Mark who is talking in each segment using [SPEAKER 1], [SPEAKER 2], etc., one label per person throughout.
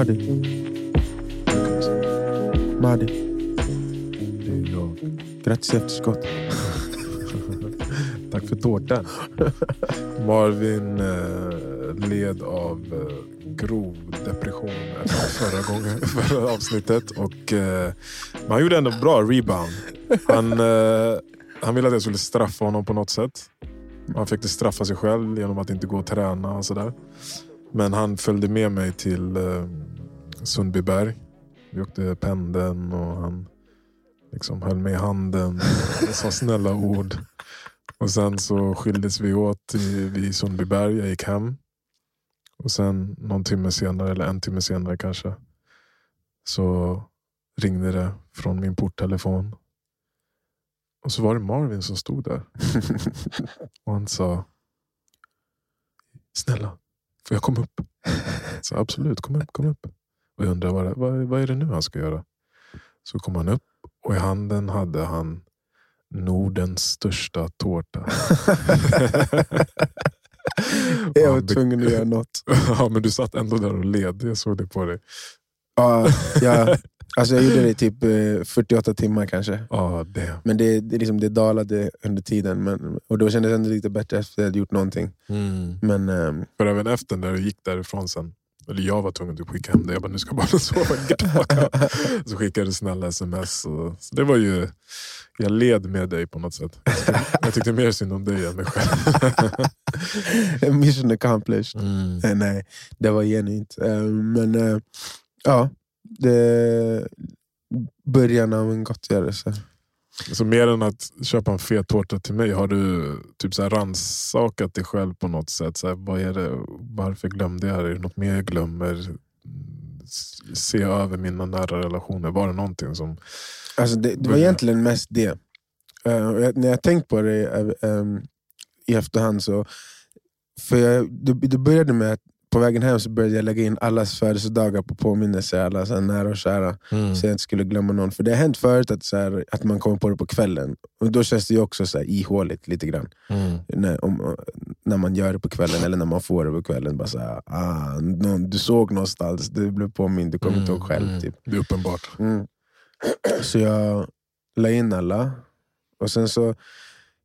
[SPEAKER 1] Mahdi. Mahdi.
[SPEAKER 2] Det är jag.
[SPEAKER 1] Grattis i efterskott.
[SPEAKER 2] Tack för tårtan. Marvin eh, led av eh, grov depression förra, gången, förra avsnittet. Och, eh, men han gjorde ändå bra rebound. Han, eh, han ville att jag skulle straffa honom på något sätt. Han fick straffa sig själv genom att inte gå och träna och sådär. Men han följde med mig till eh, Sundbyberg. Vi åkte pendeln och han liksom höll i handen och sa snälla ord. Och sen så skildes vi åt i, vid Sundbyberg. Jag gick hem. Och sen någon timme senare, eller en timme senare kanske, så ringde det från min porttelefon. Och så var det Marvin som stod där. och han sa Snälla, får jag komma upp? Sa, Absolut, kom upp, kom upp. Och jag undrade vad, vad, vad är det nu han ska göra? Så kom han upp och i handen hade han Nordens största tårta.
[SPEAKER 1] Jag var tvungen att göra något.
[SPEAKER 2] ja, men du satt ändå där och led. Jag såg det på dig.
[SPEAKER 1] Ja, jag, alltså jag gjorde det i typ eh, 48 timmar kanske.
[SPEAKER 2] Ja, det.
[SPEAKER 1] Men det, det, liksom, det dalade under tiden. Men, och då kändes det ändå lite bättre efter att jag hade gjort någonting. Men ehm,
[SPEAKER 2] För även efter när du gick därifrån sen, eller jag var tvungen att skicka hem dig. Jag bara, nu ska bara sova. Så skickade du snälla sms. Och, så det var ju, jag led med dig på något sätt. Jag tyckte, jag tyckte mer synd om dig än mig själv.
[SPEAKER 1] mission accomplished.
[SPEAKER 2] Mm.
[SPEAKER 1] Eh, nej, det var genuint. Eh, men eh, ja, det början av en gottgörelse.
[SPEAKER 2] Så mer än att köpa en fet tårta till mig, har du typ så här rannsakat dig själv på något sätt? Så här, vad är det, varför glömde jag det? Är det något mer jag glömmer? Mm, Se över mina nära relationer. Var det någonting som...
[SPEAKER 1] Alltså det, det var egentligen mest det. Och jag, när jag tänkt på det eh, em, i efterhand så... För jag, det, det började med att på vägen hem så började jag lägga in allas födelsedagar på påminnelser, alla så här nära och kära. Så jag inte skulle glömma någon. För det har hänt förut att, så här, att man kommer på det på kvällen. Och då känns det ju också så här ihåligt lite grann. När, om, när man gör det på kvällen eller när man får det på kvällen. Bara så här, ah, någon, du såg någonstans, du blev påmind, du kommer inte ihåg själv. Typ.
[SPEAKER 2] Det är uppenbart.
[SPEAKER 1] Mm. Så jag la in alla. Och sen så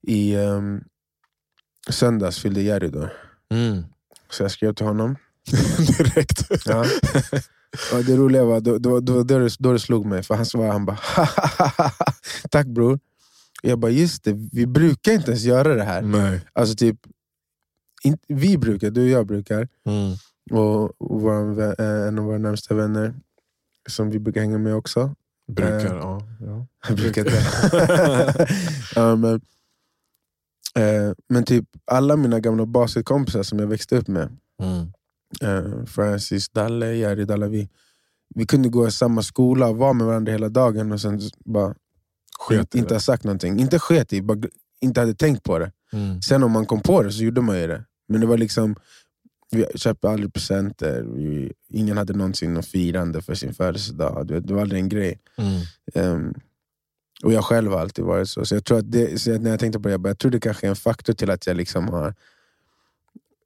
[SPEAKER 1] i um, söndags fyllde Jerry då. Så jag skrev till honom.
[SPEAKER 2] Direkt.
[SPEAKER 1] Ja. Och det roliga var, då, då, då, då, det, då det slog mig, för han svarade han bara Tack bror. Jag bara just det, vi brukar inte ens göra det här.
[SPEAKER 2] Nej.
[SPEAKER 1] Alltså typ, in, vi brukar, du och jag brukar. Och, och vår, eh, en av våra närmsta vänner, som vi brukar hänga med också.
[SPEAKER 2] Brukar,
[SPEAKER 1] Eh.
[SPEAKER 2] ja. ja.
[SPEAKER 1] Brukar inte. ja, men, eh, men typ alla mina gamla basketkompisar som jag växte upp med, eh, Francis, Dalle, Jerry, Dalle, vi, kunde gå i samma skola och vara med varandra hela dagen och sen bara
[SPEAKER 2] Sket
[SPEAKER 1] inte ha sagt någonting. Inte sket i, bara inte hade tänkt på det.
[SPEAKER 2] Mm.
[SPEAKER 1] Sen om man kom på det så gjorde man ju det. Men det var liksom, vi köpte aldrig presenter, vi, ingen hade någonsin något firande för sin födelsedag. Det var aldrig en grej. Ehm, och jag själv har alltid varit så. Så jag tror att det, så när jag tänkte på det, jag, bara, jag tror det kanske är en faktor till att jag liksom har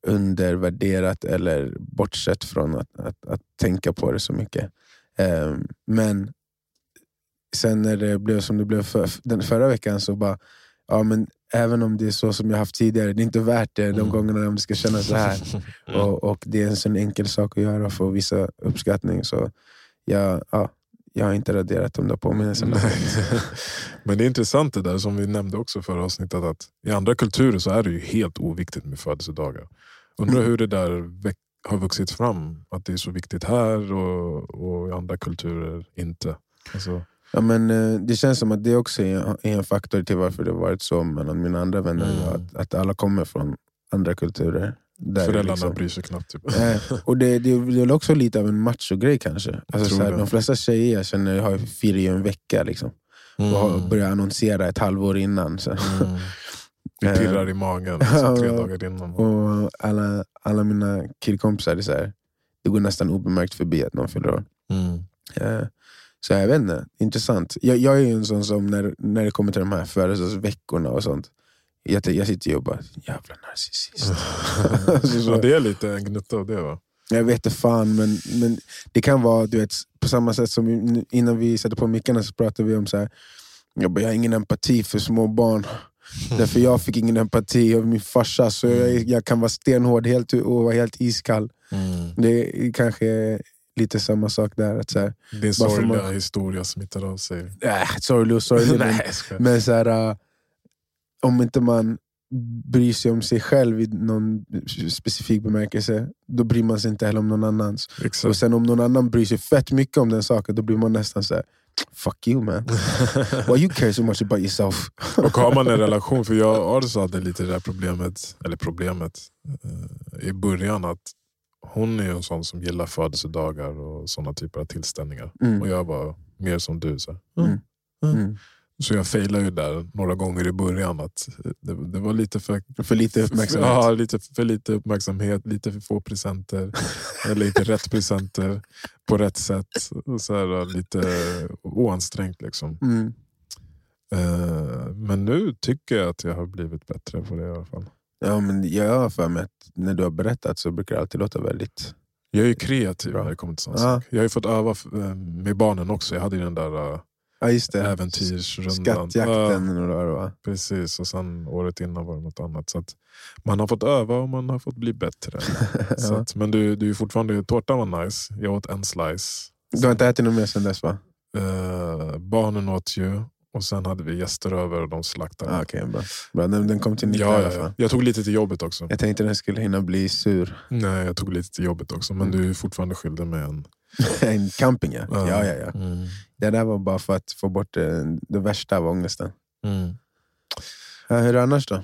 [SPEAKER 1] undervärderat eller bortsett från att, att, att tänka på det så mycket. Ehm, men sen när det blev som det blev för, den förra veckan så bara, ja men även om det är så som jag haft tidigare, det är inte värt det de
[SPEAKER 2] Mm.
[SPEAKER 1] gångerna om det ska kännas så här. Och, och det är en sån enkel sak att göra för att visa uppskattning. Så jag, ja, jag har inte raderat de där påminnelserna.
[SPEAKER 2] Men det är intressant det där som vi nämnde också förra avsnittet att i andra kulturer så är det ju helt oviktigt med födelsedagar. Undrar hur det där har vuxit fram. Att det är så viktigt här och, och i andra kulturer inte. Alltså,
[SPEAKER 1] Ja, men, eh, det känns som att det också är en faktor till varför det varit så mellan mina andra vänner.
[SPEAKER 2] Mm.
[SPEAKER 1] Att, att alla kommer från andra kulturer. Där
[SPEAKER 2] föräldrarna
[SPEAKER 1] liksom-
[SPEAKER 2] bryr sig knappt. Typ.
[SPEAKER 1] Eh, och det, det är väl också lite av en macho-grej kanske. Alltså,
[SPEAKER 2] tror
[SPEAKER 1] så här,
[SPEAKER 2] det.
[SPEAKER 1] de flesta tjejer jag känner har, firar ju en vecka liksom, och har- börjar annonsera ett halvår innan. Så.
[SPEAKER 2] Mm. Det pirrar i magen alltså, tre dagar innan.
[SPEAKER 1] Och alla, alla mina killkompisar, det, är det går nästan obemärkt förbi att någon fyller år.
[SPEAKER 2] Mm.
[SPEAKER 1] Eh, Så jag vet inte, intressant. Jag, jag är ju en sån som när, när det kommer till de här födelsedagsveckorna och sånt, jag, jag sitter och bara, jävla narcissist. Så,
[SPEAKER 2] det är lite en gnutta av det va?
[SPEAKER 1] Jag vet inte fan, men, men det kan vara du vet, på samma sätt som innan vi satte på mickarna så pratade vi om så här, jag, bara, jag har ingen empati för små barn. Därför jag fick ingen empati av min farsa, så jag, jag kan vara stenhård helt, och vara helt iskall.
[SPEAKER 2] Mm.
[SPEAKER 1] Det är kanske lite samma sak där. Att så här,
[SPEAKER 2] Din sorgliga
[SPEAKER 1] man-
[SPEAKER 2] historia smittar av sig.
[SPEAKER 1] äh, sorglig och sorglig, men, men så här, äh, om inte man bryr sig om sig själv i någon specifik bemärkelse, då bryr man sig inte heller om någon annans. Och
[SPEAKER 2] Exakt.
[SPEAKER 1] sen om någon annan bryr sig fett mycket om den saken, då blir man nästan så här: Fuck you man. Why you care so much about yourself?
[SPEAKER 2] Och har man en relation, för jag och Arzu hade lite det där problemet, eller problemet eh, i början att hon är en sån som gillar födelsedagar och såna typer av tillställningar.
[SPEAKER 1] Mm.
[SPEAKER 2] Och jag var mer som du. Så, här.
[SPEAKER 1] Mm. Mm.
[SPEAKER 2] Så jag failade ju där några gånger i början. att Det, det var lite för,
[SPEAKER 1] För lite uppmärksamhet.
[SPEAKER 2] Ja, lite för lite uppmärksamhet, lite för få presenter. eller inte rätt presenter på rätt sätt. Och så här, lite oansträngt. Liksom.
[SPEAKER 1] Mm.
[SPEAKER 2] Eh, Men nu tycker jag att jag har blivit bättre på det i alla fall.
[SPEAKER 1] Ja, men jag har för mig att när du har berättat så brukar det alltid låta väldigt...
[SPEAKER 2] Jag är ju kreativ
[SPEAKER 1] Bra.
[SPEAKER 2] när det kommer till sånt.
[SPEAKER 1] Ja.
[SPEAKER 2] Jag har ju fått öva eh, med barnen också. Jag hade den där eh,
[SPEAKER 1] Ja just det,
[SPEAKER 2] äventyrsrundan.
[SPEAKER 1] skattjakten.
[SPEAKER 2] Ja,
[SPEAKER 1] var det, va?
[SPEAKER 2] precis, och sen året innan var det något annat. Så man har fått öva och man har fått bli bättre. så
[SPEAKER 1] Ja.
[SPEAKER 2] att, men du, du är fortfarande, tårtan var nice. Jag åt en slice.
[SPEAKER 1] Du har inte ätit något mer sen dess va?
[SPEAKER 2] Eh, barnen åt ju och sen hade vi gäster över och de slaktade.
[SPEAKER 1] Ah, Okej, bra. bra. Den, den kom till nytta i
[SPEAKER 2] ja,
[SPEAKER 1] alla
[SPEAKER 2] ja,
[SPEAKER 1] fall.
[SPEAKER 2] ja. Jag tog lite till jobbet också.
[SPEAKER 1] Jag tänkte den skulle hinna bli sur.
[SPEAKER 2] Nej, jag tog lite till jobbet också. Men
[SPEAKER 1] Mm.
[SPEAKER 2] du är fortfarande skyldig mig en.
[SPEAKER 1] en camping ja.
[SPEAKER 2] Ja.
[SPEAKER 1] ja, ja.
[SPEAKER 2] Mm.
[SPEAKER 1] Det där var bara för att få bort det, det värsta av ångesten.
[SPEAKER 2] Mm.
[SPEAKER 1] Ja, hur är det annars då?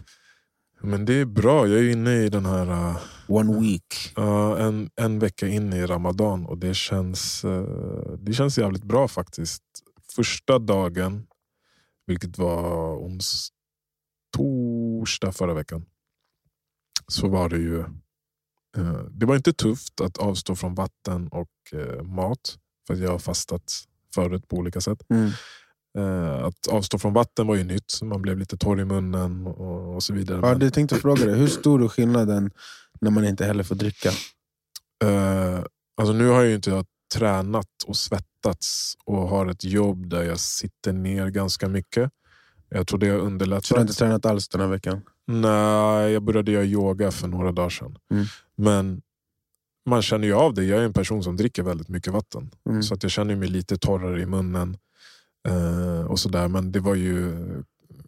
[SPEAKER 2] Men det är bra. Jag är inne i den här uh,
[SPEAKER 1] One week.
[SPEAKER 2] uh, en, en vecka in i Ramadan och det känns, uh, det känns jävligt bra faktiskt. Första dagen, vilket var ons, torsdag förra veckan, så var det ju det var inte tufft att avstå från vatten och uh, mat. För att jag har fastat förut på olika sätt.
[SPEAKER 1] Mm.
[SPEAKER 2] Eh, att avstå från vatten var ju nytt, man blev lite torr i munnen och, och så vidare.
[SPEAKER 1] Ja, du tänkte fråga dig, hur stor är skillnaden när man inte heller får dricka?
[SPEAKER 2] eh, alltså nu har jag ju inte jag tränat och svettats och har ett jobb där jag sitter ner ganska mycket. Jag tror det har underlättat.
[SPEAKER 1] Så du har inte tränat alls den här veckan?
[SPEAKER 2] Nej, jag började göra yoga för några dagar sedan.
[SPEAKER 1] Mm.
[SPEAKER 2] Men man känner ju av det. Jag är en person som dricker väldigt mycket vatten.
[SPEAKER 1] Mm.
[SPEAKER 2] Så att jag känner mig lite torrare i munnen. Eh, och sådär. Men det var ju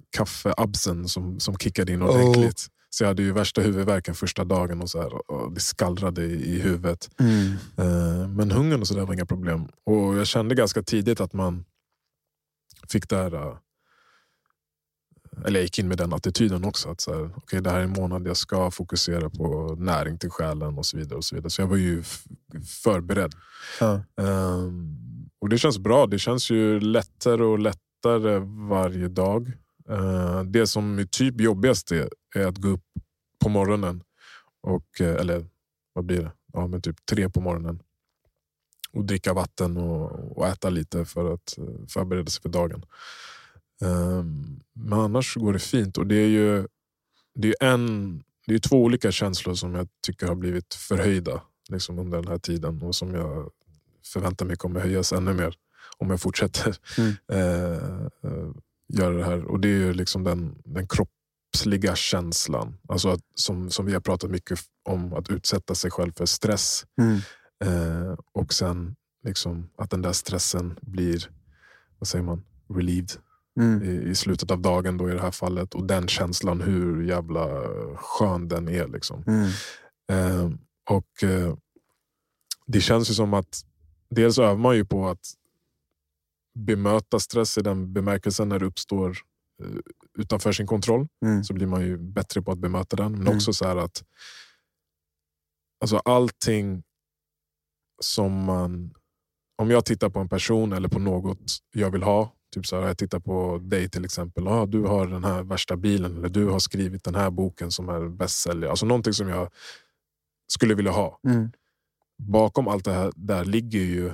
[SPEAKER 2] kaffeabsen som, som kickade in ordentligt. Så jag hade ju värsta huvudvärken första dagen och, så här, och det skallrade i, i huvudet.
[SPEAKER 1] Mm.
[SPEAKER 2] Eh, men hungern och sådär var inga problem. Och jag kände ganska tidigt att man fick det här... eller jag gick in med den attityden också. Att så här, okay, det här är en månad jag ska fokusera på näring till själen och så vidare. och Så vidare. Så jag var ju förberedd.
[SPEAKER 1] Ja.
[SPEAKER 2] Ehm, och det känns bra. Det känns ju lättare och lättare varje dag. Eh, det som är typ jobbigast är, är att gå upp på morgonen. Och, eh, eller vad blir det? Ja, men typ tre på morgonen. Och dricka vatten och, och äta lite för att eh, förbereda sig för dagen. Ehm, men annars går det fint. Och det är ju det är en, det är två olika känslor som jag tycker har blivit förhöjda liksom under den här tiden. Och som jag förväntar mig kommer höjas ännu mer om jag fortsätter
[SPEAKER 1] Mm.
[SPEAKER 2] eh, göra det här. Och det är ju liksom den, den kroppsliga känslan. Alltså att, som, som vi har pratat mycket om, att utsätta sig själv för stress.
[SPEAKER 1] Mm.
[SPEAKER 2] Eh, och sen liksom att den där stressen blir, vad säger man, relieved
[SPEAKER 1] Mm.
[SPEAKER 2] i, i slutet av dagen då i det här fallet. Och den känslan, hur jävla skön den är. Liksom.
[SPEAKER 1] Mm.
[SPEAKER 2] Eh, och eh, Det känns ju som att dels övar man ju på att bemöta stress i den bemärkelsen när det uppstår eh, utanför sin kontroll.
[SPEAKER 1] Mm.
[SPEAKER 2] Så blir man ju bättre på att bemöta den. Men
[SPEAKER 1] Mm.
[SPEAKER 2] också så här att alltså allting som man... Om jag tittar på en person eller på något jag vill ha. Typ så här, jag tittar på dig till exempel. Ah, du har den här värsta bilen. Eller du har skrivit den här boken som är bästsäljare. Alltså någonting som jag skulle vilja ha.
[SPEAKER 1] Mm.
[SPEAKER 2] Bakom allt det här där ligger ju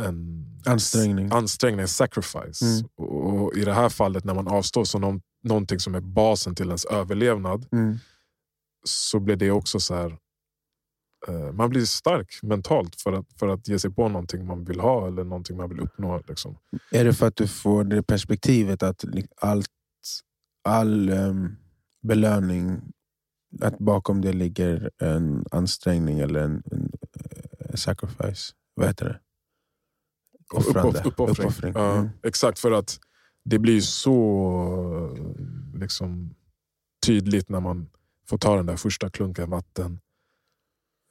[SPEAKER 2] en
[SPEAKER 1] Ansträngning.
[SPEAKER 2] ansträngning, en sacrifice.
[SPEAKER 1] Mm.
[SPEAKER 2] Och, och I det här fallet när man avstår från någon, någonting som är basen till ens överlevnad
[SPEAKER 1] Mm.
[SPEAKER 2] så blir det också så här man blir stark mentalt för att, för att ge sig på någonting man vill ha eller någonting man vill uppnå. Liksom.
[SPEAKER 1] Är det för att du får det perspektivet att allt, all ehm, belöning, att bakom det ligger en ansträngning eller en, en eh, sacrifice? Vad heter det? Offrande.
[SPEAKER 2] Uppoff- uppoffring.
[SPEAKER 1] Uppoffring.
[SPEAKER 2] Ja,
[SPEAKER 1] Mm.
[SPEAKER 2] Exakt, för att det blir så eh, liksom, tydligt när man får ta den där första klunken vatten.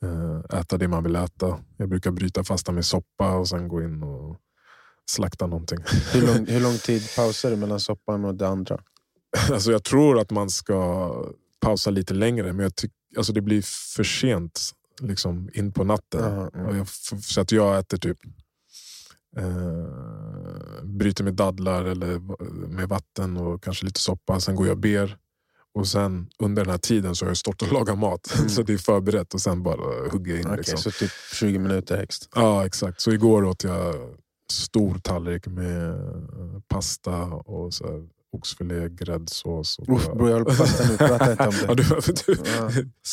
[SPEAKER 2] Eh, Äta det man vill äta. Jag brukar bryta fasta med soppa och sen gå in och slakta någonting.
[SPEAKER 1] Hur, lång, hur lång tid pausar du mellan soppan och det andra?
[SPEAKER 2] Alltså jag tror att man ska pausa lite längre, men jag tyck, alltså det blir för sent liksom in på natten.
[SPEAKER 1] Mm.
[SPEAKER 2] Och jag, så att jag äter typ eh, bryter med dadlar eller med vatten och kanske lite soppa. Sen går jag och ber. Och sen under den här tiden så har jag stått och lagat mat.
[SPEAKER 1] Mm.
[SPEAKER 2] så det är förberett och sen bara hugger jag in.
[SPEAKER 1] Okej,
[SPEAKER 2] liksom.
[SPEAKER 1] Så typ 20 minuter högst.
[SPEAKER 2] Ja, exakt. Så igår åt jag stor tallrik med eh, pasta och så här, oxfilé, gräddsås. Och
[SPEAKER 1] Uff,
[SPEAKER 2] bara-
[SPEAKER 1] bro, jag håller på att fasta nu. Prata inte om
[SPEAKER 2] ja,
[SPEAKER 1] det.
[SPEAKER 2] du, du,
[SPEAKER 1] Ja.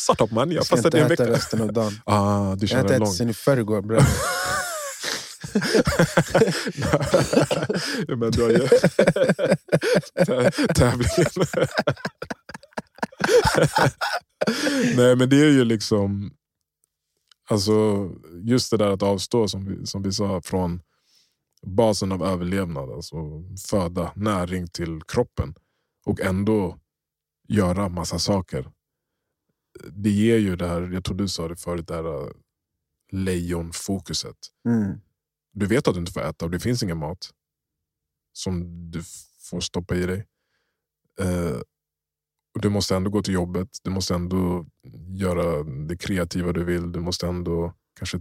[SPEAKER 2] Shut up man, jag
[SPEAKER 1] Jag ska
[SPEAKER 2] fastade
[SPEAKER 1] inte
[SPEAKER 2] en
[SPEAKER 1] äta
[SPEAKER 2] vecka.
[SPEAKER 1] resten av dagen.
[SPEAKER 2] Ah, du
[SPEAKER 1] Jag har inte ätit sen i förrgår.
[SPEAKER 2] Ja, men du har ju... Tä- Tävlingen. Nej men det är ju liksom... Alltså just det där att avstå som vi, som vi sa från basen av överlevnad. Alltså föda, näring till kroppen. Och ändå göra massa saker. Det ger ju det här, jag tror du sa det förut, det här äh, lejonfokuset.
[SPEAKER 1] Mm.
[SPEAKER 2] Du vet att du inte får äta och det finns ingen mat som du får stoppa i dig. Och du måste ändå gå till jobbet, du måste ändå göra det kreativa du vill. Du måste ändå kanske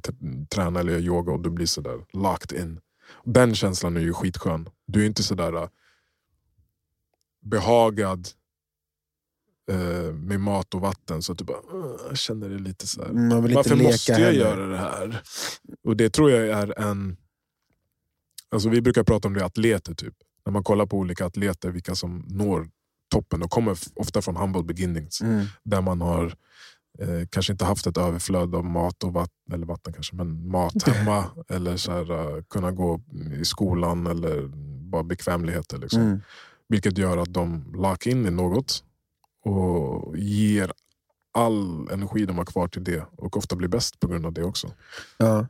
[SPEAKER 2] träna eller göra yoga och du blir sådär locked in. Den känslan är ju skitskön. Du är inte sådär eh, behagad eh, med mat och vatten så att du bara "Åh, jag känner det lite så
[SPEAKER 1] inte
[SPEAKER 2] Varför måste jag
[SPEAKER 1] heller.
[SPEAKER 2] göra det här? Och det tror jag är en... Alltså vi brukar prata om det atleter. typ. När man kollar på olika atleter, vilka som når toppen. De kommer ofta från humble beginnings.
[SPEAKER 1] Mm.
[SPEAKER 2] Där man har eh, kanske inte haft ett överflöd av mat och vatten, eller vatten kanske, men mat hemma. eller så här, eh, kunna gå i skolan eller bara bekvämligheter. Liksom.
[SPEAKER 1] Mm.
[SPEAKER 2] Vilket gör att de lockar in i något och ger all energi de har kvar till det och ofta blir bäst på grund av det också.
[SPEAKER 1] Ja,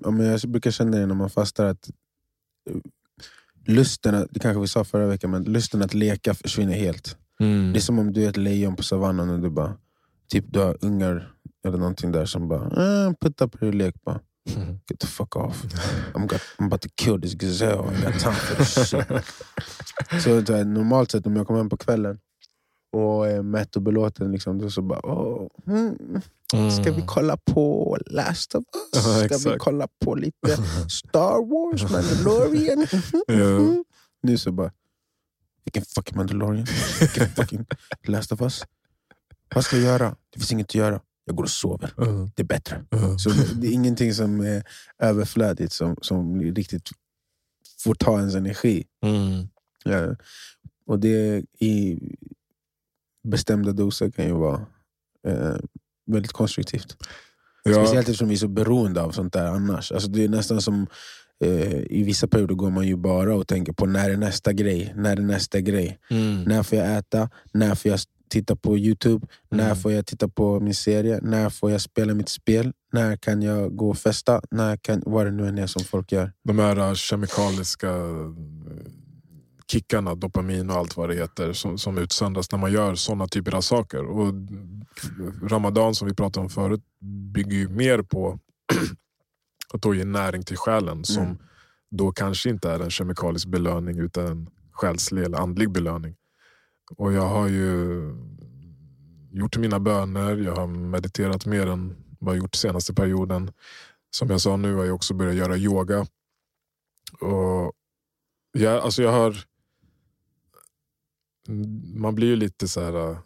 [SPEAKER 1] ja, men jag brukar känna det när man fastar att eh, lusten, att, det kanske vi sa förra veckan, men lusten att leka försvinner helt. Det är som om du är ett lejon på savannen och du bara typ du har ungar eller någonting där som bara eh, putta på din lek. Bara, Get the fuck off. I'm, got, I'm about to kill this gazelle. I got time for this shit. så, här, normalt sett om jag kommer hem på kvällen och är mätt och belåten, liksom, då så bara åh, mm, Ska vi kolla på Last of Us? Ska vi
[SPEAKER 2] exakt.
[SPEAKER 1] kolla på lite Star Wars, Mandalorian?
[SPEAKER 2] Ja.
[SPEAKER 1] Nu så bara, vilken fucking Mandalorian? Vilken fucking Last of Us? Vad ska jag göra? Det finns inget att göra. Jag går och sover.
[SPEAKER 2] Uh,
[SPEAKER 1] Det är bättre.
[SPEAKER 2] uh.
[SPEAKER 1] Så det, det är ingenting som är överflödigt som, som riktigt får ta ens energi.
[SPEAKER 2] Mm.
[SPEAKER 1] Ja. Och det i bestämda doser kan ju vara eh, väldigt konstruktivt.
[SPEAKER 2] Ja,
[SPEAKER 1] Speciellt eftersom vi är så beroende av sånt där annars. Alltså det är nästan som eh, I vissa perioder går man ju bara och tänker på när är nästa grej? När är nästa grej?
[SPEAKER 2] mm.
[SPEAKER 1] När får jag äta? När får jag titta på Youtube? När
[SPEAKER 2] Mm.
[SPEAKER 1] får jag titta på min serie? När får jag spela mitt spel? När kan jag gå och festa? När kan, vad det nu än är som folk gör.
[SPEAKER 2] De här kemikaliska kickarna, dopamin och allt vad det heter som, som utsöndras när man gör såna typer av saker. Och Ramadan som vi pratade om förut bygger ju mer på att då ge näring till själen som
[SPEAKER 1] Mm.
[SPEAKER 2] då kanske inte är en kemikalisk belöning utan en själslig eller andlig belöning. Och jag har ju gjort mina böner, jag har mediterat mer än vad jag gjort senaste perioden. Som jag sa nu har jag också börjat göra yoga. Och jag, alltså jag har... Man blir ju lite så här... äh,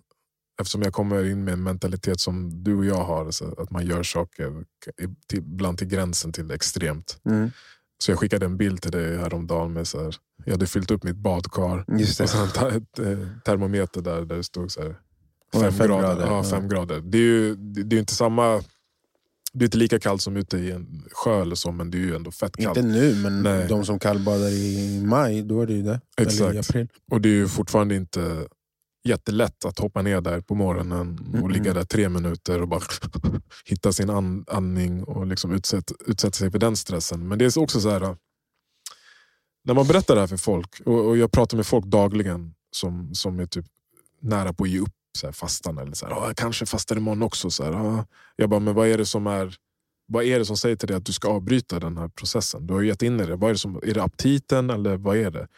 [SPEAKER 2] Eftersom jag kommer in med en mentalitet som du och jag har, att man gör saker ibland till gränsen till extremt.
[SPEAKER 1] Mm.
[SPEAKER 2] Så jag skickade en bild till dig häromdagen med så här, jag hade fyllt upp mitt badkar
[SPEAKER 1] Just
[SPEAKER 2] och
[SPEAKER 1] det.
[SPEAKER 2] en ta- ett, eh, termometer där, där det stod så här, fem,
[SPEAKER 1] fem
[SPEAKER 2] grader.
[SPEAKER 1] grader,
[SPEAKER 2] Ja, fem grader. Det är ju det, är inte samma Det är inte lika kallt som ute i en sjö eller så, men det är ju ändå fett kallt.
[SPEAKER 1] Inte nu, men
[SPEAKER 2] Nej.
[SPEAKER 1] de som kallbadar i maj, då är det ju det. Eller i
[SPEAKER 2] Exakt.
[SPEAKER 1] april.
[SPEAKER 2] Och det är ju fortfarande inte jättelätt att hoppa ner där på morgonen och
[SPEAKER 1] Mm-mm.
[SPEAKER 2] ligga där tre minuter och bara hitta sin an- andning och liksom utsätta, utsätta sig för den stressen. Men det är också så här, äh, när man berättar det här för folk, och, och jag pratar med folk dagligen som, som är typ nära på att ge upp så här, fastan. Eller så här, "Ja, jag kanske fastar imorgon också. Så här, "Ja." Jag bara, men vad är det som är vad är det som säger till dig att du ska avbryta den här processen? Du har ju gett in i det. Vad är, det som, är det aptiten eller vad är det?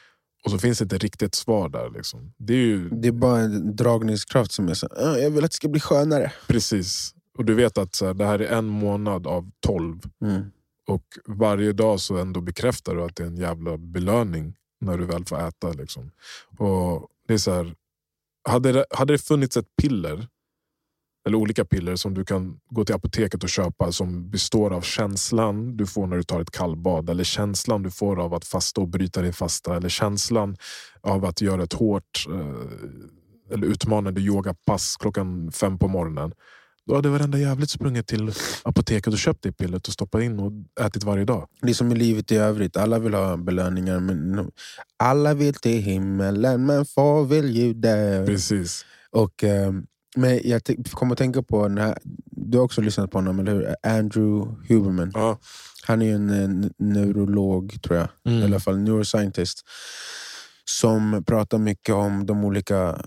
[SPEAKER 2] Och så finns det inte riktigt svar där. Liksom. Det är ju
[SPEAKER 1] Det är bara en dragningskraft som är så "Ah, jag vill att det ska bli skönare.
[SPEAKER 2] precis. Och du vet att så här, det här är en månad av tolv.
[SPEAKER 1] Mm.
[SPEAKER 2] Och varje dag så ändå bekräftar du att det är en jävla belöning när du väl får äta. Liksom. Och det är så här, hade, det, hade det funnits ett piller, eller olika piller som du kan gå till apoteket och köpa som består av känslan du får när du tar ett kallbad eller känslan du får av att fasta och bryta din fasta eller känslan av att göra ett hårt eh, eller utmanande yogapass klockan fem på morgonen. Då hade varenda jävligt sprungit till apoteket och köpt det pillret och stoppat in och ätit varje dag.
[SPEAKER 1] Det är som i livet i övrigt, alla vill ha belöningar. Men alla vill till himmelen, men få vill ju dö.
[SPEAKER 2] Precis.
[SPEAKER 1] Och, eh, men jag kommer att tänka på, den här, du har också lyssnat på honom, eller hur? Andrew Huberman.
[SPEAKER 2] Ja.
[SPEAKER 1] Han är en neurolog, tror jag.
[SPEAKER 2] Mm.
[SPEAKER 1] i alla fall neuroscientist, som pratar mycket om de olika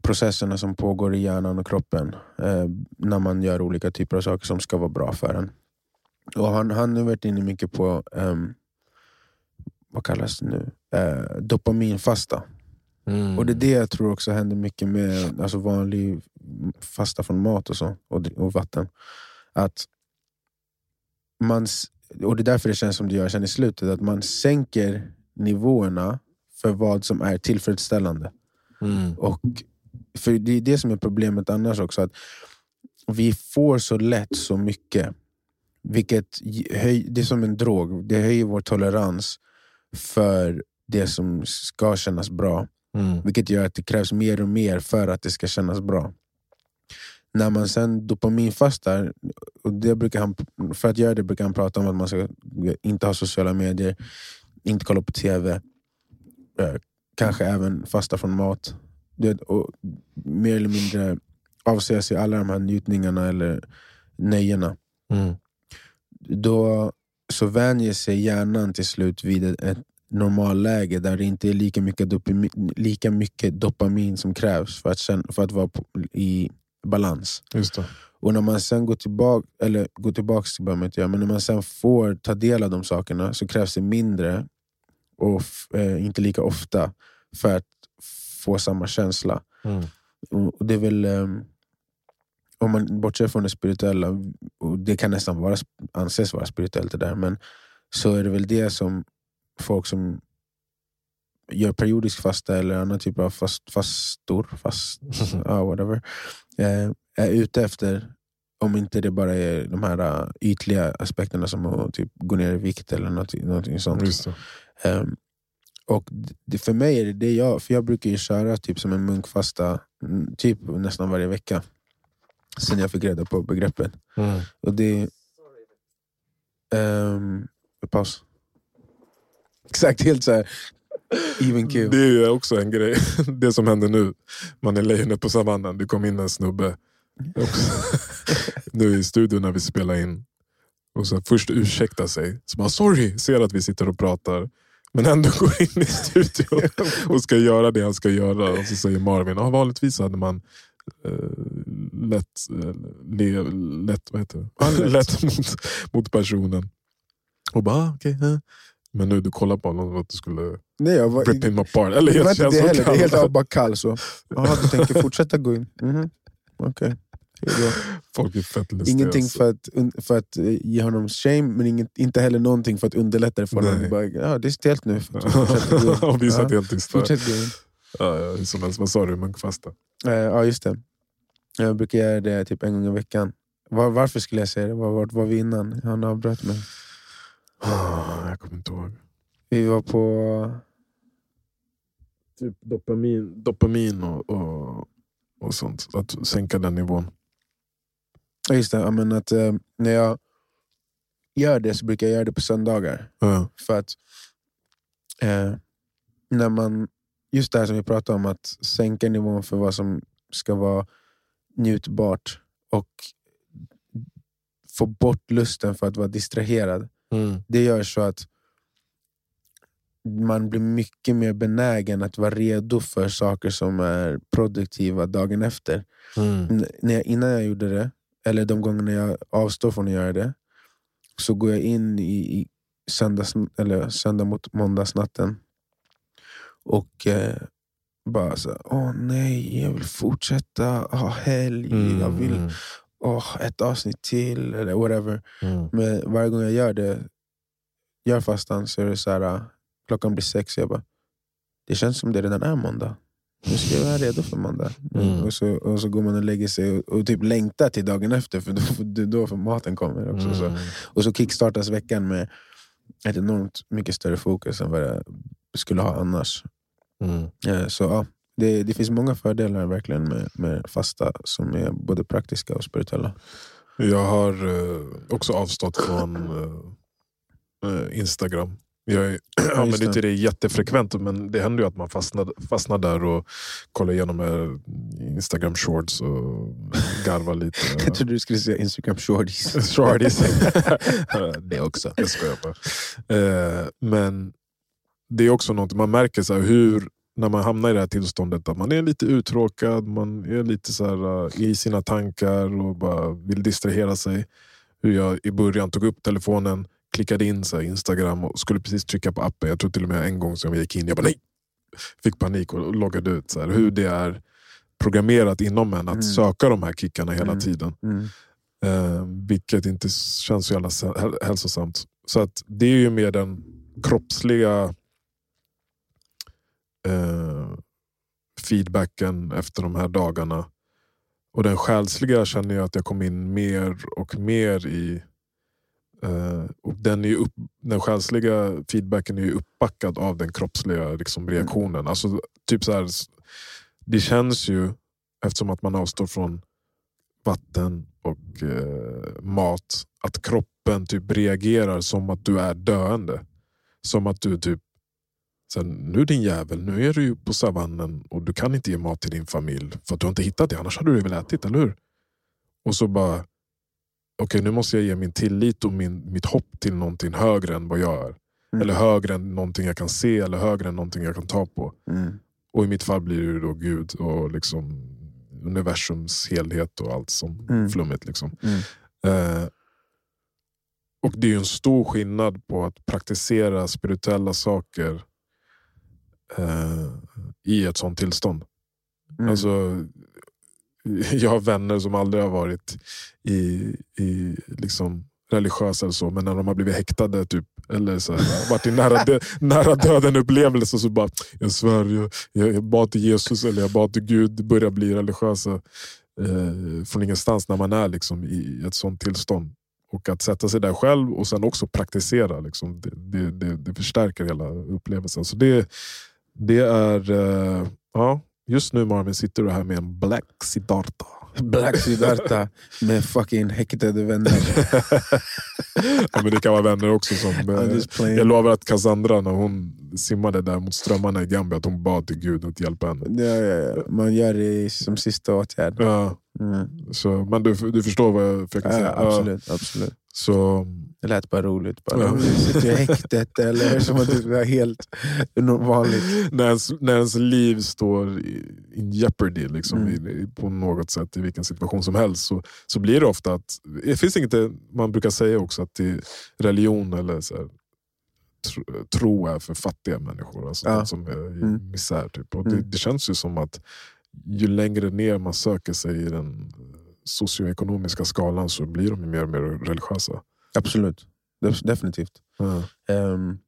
[SPEAKER 1] processerna som pågår i hjärnan och kroppen eh, när man gör olika typer av saker som ska vara bra för en. Och han, han har varit inne mycket på, ehm, vad kallas det nu, eh, dopaminfasta.
[SPEAKER 2] Mm.
[SPEAKER 1] Och det är det jag tror också händer mycket med alltså vanlig fasta från mat och, så, och, och vatten. Att man, och det är därför det känns som det gör sen i slutet, att man sänker nivåerna för vad som är tillfredsställande.
[SPEAKER 2] Mm.
[SPEAKER 1] Och för Det är det som är problemet annars också, att vi får så lätt så mycket. Vilket höj, det är som en drog, det höjer vår tolerans för det som ska kännas bra.
[SPEAKER 2] Mm.
[SPEAKER 1] Vilket gör att det krävs mer och mer för att det ska kännas bra. När man sen dopaminfastar, och det brukar han, för att göra det brukar han prata om att man ska inte ha sociala medier, inte kolla på tv, eh, kanske även fasta från mat. Det, och mer eller mindre avsäga sig alla de här njutningarna eller nöjena.
[SPEAKER 2] Mm.
[SPEAKER 1] Då så vänjer sig hjärnan till slut vid ett, ett normalläge där det inte är lika mycket, dopamin, lika mycket dopamin som krävs för att, för att vara i balans. Och när man sen går tillbaka, eller går tillbaka till inte göra, men när man sen får ta del av de sakerna så krävs det mindre och eh, inte lika ofta för att få samma känsla.
[SPEAKER 2] Mm.
[SPEAKER 1] Och det är väl, ehm, om man bortser från det spirituella, och det kan nästan vara, anses vara spirituellt det där, men så är det väl det som folk som gör periodisk fasta eller annan typ av fast, fastor, fast, ja, whatever, eh, är ute efter. Om inte det bara är de här eh, ytliga aspekterna som att typ gå ner i vikt eller något, någonting sånt. Ehm, och det, för mig är det det jag, för jag brukar ju köra typ som en munkfasta mm, typ nästan varje vecka. Sen jag fick reda på begreppet.
[SPEAKER 2] Mm.
[SPEAKER 1] Och det... Um, paus. Exakt, helt såhär even kul.
[SPEAKER 2] Det är ju också en grej. Det som händer nu. Man är lejonet på savannen. Det kom in en snubbe. Nu i studion när vi spelar in. Och så först ursäkta sig. Så bara sorry, ser att vi sitter och pratar. Men ändå går in i studion och ska göra det han ska göra. Och så säger Marvin, ah, vanligtvis hade man eh, lätt, eh, le, lätt, vad heter det?
[SPEAKER 1] Anlätt.
[SPEAKER 2] lätt mot, mot personen. Och bara, ah, okej. eh. Men nu du kollar på honom som att du skulle
[SPEAKER 1] Nej, jag var,
[SPEAKER 2] rip him apart. Eller jag känns
[SPEAKER 1] det heller, det är helt bara kall så. Du tänker fortsätta gå in? Okej. Hej då.
[SPEAKER 2] Folk är fett lustiga.
[SPEAKER 1] Ingenting
[SPEAKER 2] alltså.
[SPEAKER 1] för att, för att eh, ge honom shame, men inget, inte heller någonting för att underlätta det för honom. Bara, ja, det är stelt nu.
[SPEAKER 2] Och vi satt helt tysta.
[SPEAKER 1] Fortsätt gå in.
[SPEAKER 2] Ja, ja, hur som helst, vad sa du? Munkfasta?
[SPEAKER 1] Eh, ja, just det. Jag brukar göra det typ en gång i veckan. Var, varför skulle jag säga det? Var, vart var vi innan? Han avbröt mig.
[SPEAKER 2] Ah, jag kommer inte ihåg.
[SPEAKER 1] Vi var på...
[SPEAKER 2] Typ dopamin, dopamin och, och, och sånt. Att sänka den nivån.
[SPEAKER 1] Ja, just det. Ja, men att, eh, när jag gör det så brukar jag göra det på söndagar.
[SPEAKER 2] Ja.
[SPEAKER 1] För att eh, när man, just det här som vi pratade om, att sänka nivån för vad som ska vara njutbart och få bort lusten för att vara distraherad.
[SPEAKER 2] Mm.
[SPEAKER 1] Det gör så att man blir mycket mer benägen att vara redo för saker som är produktiva dagen efter.
[SPEAKER 2] Mm.
[SPEAKER 1] När jag, innan jag gjorde det, eller de gångerna jag avstår från att göra det, så går jag in i, i söndags, eller söndag mot måndagsnatten och eh, bara så, åh nej, jag vill fortsätta ha helg, jag vill
[SPEAKER 2] Mm.
[SPEAKER 1] åh, ett avsnitt till, eller whatever.
[SPEAKER 2] Mm.
[SPEAKER 1] Men varje gång jag gör det, gör fastan, så är det så här, klockan blir sex, jag bara, det känns som det redan är måndag. Nu ska jag vara redo för måndag.
[SPEAKER 2] Mm.
[SPEAKER 1] Och, så, och så går man och lägger sig och, och typ längtar till dagen efter, för då, då för maten kommer. också. Så.
[SPEAKER 2] Mm.
[SPEAKER 1] Och så kickstartas veckan med ett enormt mycket större fokus än vad jag skulle ha annars.
[SPEAKER 2] Mm.
[SPEAKER 1] Eh, Så ja, det, det finns många fördelar verkligen med, med fasta som är både praktiska och spirituella.
[SPEAKER 2] Jag har eh, också avstått från eh, eh, Instagram. Jag är- använder
[SPEAKER 1] just det.
[SPEAKER 2] inte det jättefrekvent, men det händer ju att man fastnar, fastnar där och kollar igenom eh, Instagram shorts och garvar lite.
[SPEAKER 1] Jag trodde du skulle säga Instagram shorties.
[SPEAKER 2] Shorties. det också. Jag skojar bara. Eh, men det är också något man märker så hur när man hamnar i det här tillståndet att man är lite uttråkad, man är lite så här, eh, i sina tankar och bara vill distrahera sig. Hur jag i början tog upp telefonen, klickade in så Instagram och skulle precis trycka på appen. Jag tror till och med en gång som jag gick in, jag bara nej! Fick panik och loggade ut. Så här, hur det är programmerat inom en att
[SPEAKER 1] Mm.
[SPEAKER 2] söka de här kickarna hela
[SPEAKER 1] Mm.
[SPEAKER 2] tiden.
[SPEAKER 1] Mm.
[SPEAKER 2] Eh, vilket inte känns så jävla hälsosamt. Så att det är ju mer den kroppsliga eh, feedbacken efter de här dagarna. Och den själsliga känner jag att jag kom in mer och mer i. Eh, och den, är ju upp, den själsliga feedbacken är ju uppbackad av den kroppsliga liksom, reaktionen. Alltså, typ så här, det känns ju, eftersom att man avstår från vatten och eh, mat, att kroppen typ reagerar som att du är döende. Som att du typ, sen, nu din jävel, nu är du ju på savannen och du kan inte ge mat till din familj för att du har inte hittat det, annars hade du väl ätit, eller hur? Och så bara, okej nu måste jag ge min tillit och min, mitt hopp till någonting högre än vad jag är.
[SPEAKER 1] Mm.
[SPEAKER 2] Eller högre än någonting jag kan se, eller högre än någonting jag kan ta på.
[SPEAKER 1] Mm.
[SPEAKER 2] Och i mitt fall blir det då Gud och liksom universums helhet och allt som
[SPEAKER 1] Mm.
[SPEAKER 2] flummigt. Liksom.
[SPEAKER 1] Mm.
[SPEAKER 2] Eh, och det är ju en stor skillnad på att praktisera spirituella saker eh, i ett sånt tillstånd.
[SPEAKER 1] Mm.
[SPEAKER 2] Alltså, jag har vänner som aldrig har varit i, i liksom religiösa eller så, men när de har blivit häktade typ, eller så här, varit i nära, dö, nära döden upplevelse så bara, jag svär, jag, jag, bad till Jesus eller jag bad till Gud, börjar bli religiösa eh, från ingenstans när man är liksom i ett sånt tillstånd. Och att sätta sig där själv och sen också praktisera, liksom, det, det, det, det förstärker hela upplevelsen. Så det, det är, eh, ja, just nu Marvin sitter du här med en Black Siddhartha.
[SPEAKER 1] Black Siddhartha med fucking häktade vänner.
[SPEAKER 2] ja, men det kan vara vänner också. som eh. Jag lovar att Cassandra när hon simmade där mot strömmarna i Gambia, att hon bad till Gud att hjälpa henne.
[SPEAKER 1] Ja, ja, ja. Man gör det som sista åtgärd.
[SPEAKER 2] Ja,
[SPEAKER 1] Mm.
[SPEAKER 2] så, men du, du förstår vad jag försöker säga?
[SPEAKER 1] absolut, absolut.
[SPEAKER 2] Så,
[SPEAKER 1] Det lät bara roligt. Bara,
[SPEAKER 2] Ja.
[SPEAKER 1] Sitter i häktet, eller som att det är helt vanligt.
[SPEAKER 2] när, ens, när ens liv står i in jeopardy liksom,
[SPEAKER 1] Mm.
[SPEAKER 2] i, på något sätt, i vilken situation som helst, så, så blir det ofta att... Det finns inget, man brukar säga också att det, religion eller så här, tro, är för fattiga människor. Alltså
[SPEAKER 1] Ja.
[SPEAKER 2] som är i
[SPEAKER 1] Mm.
[SPEAKER 2] misär. Typ. Och det,
[SPEAKER 1] Mm.
[SPEAKER 2] det känns ju som att ju längre ner man söker sig i den socioekonomiska skalan så blir de mer och mer religiösa.
[SPEAKER 1] Absolut, Def- definitivt.
[SPEAKER 2] Ja.
[SPEAKER 1] Um,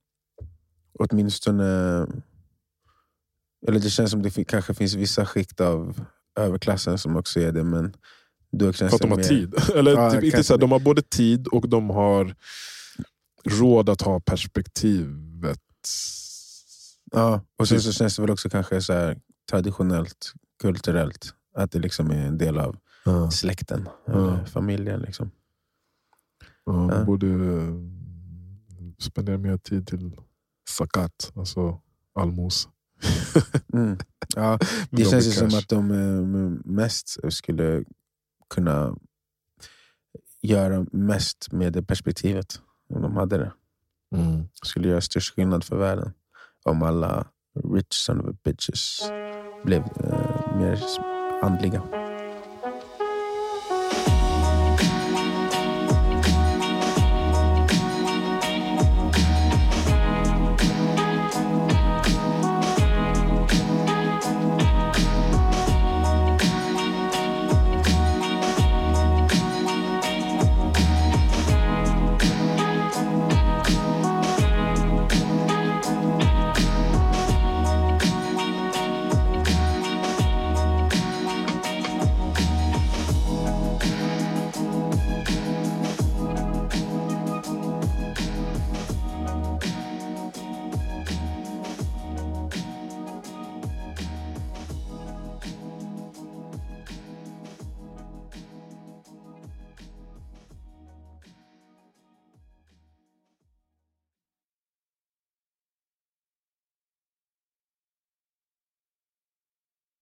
[SPEAKER 1] åtminstone... Eller det känns som det kanske finns vissa skikt av överklassen som också är det, men då känns
[SPEAKER 2] För att de har
[SPEAKER 1] mer,
[SPEAKER 2] tid. Eller
[SPEAKER 1] Ja,
[SPEAKER 2] typ, inte så här, de har både tid och de har råd att ha perspektivet.
[SPEAKER 1] Ja, och sen så känns det väl också kanske så här, traditionellt, kulturellt, att det liksom är en del av
[SPEAKER 2] Ja.
[SPEAKER 1] släkten,
[SPEAKER 2] Ja.
[SPEAKER 1] familjen. Liksom.
[SPEAKER 2] Ja, man
[SPEAKER 1] Ja.
[SPEAKER 2] borde eh, spendera mer tid till zakat, alltså almos.
[SPEAKER 1] Mm. Ja, det
[SPEAKER 2] Jobbig
[SPEAKER 1] känns som att de eh, mest skulle kunna göra mest med det perspektivet. Om de hade det.
[SPEAKER 2] Mm.
[SPEAKER 1] skulle göra störst skillnad för världen. Om alla rich son of a bitches blev eh, mer andliga.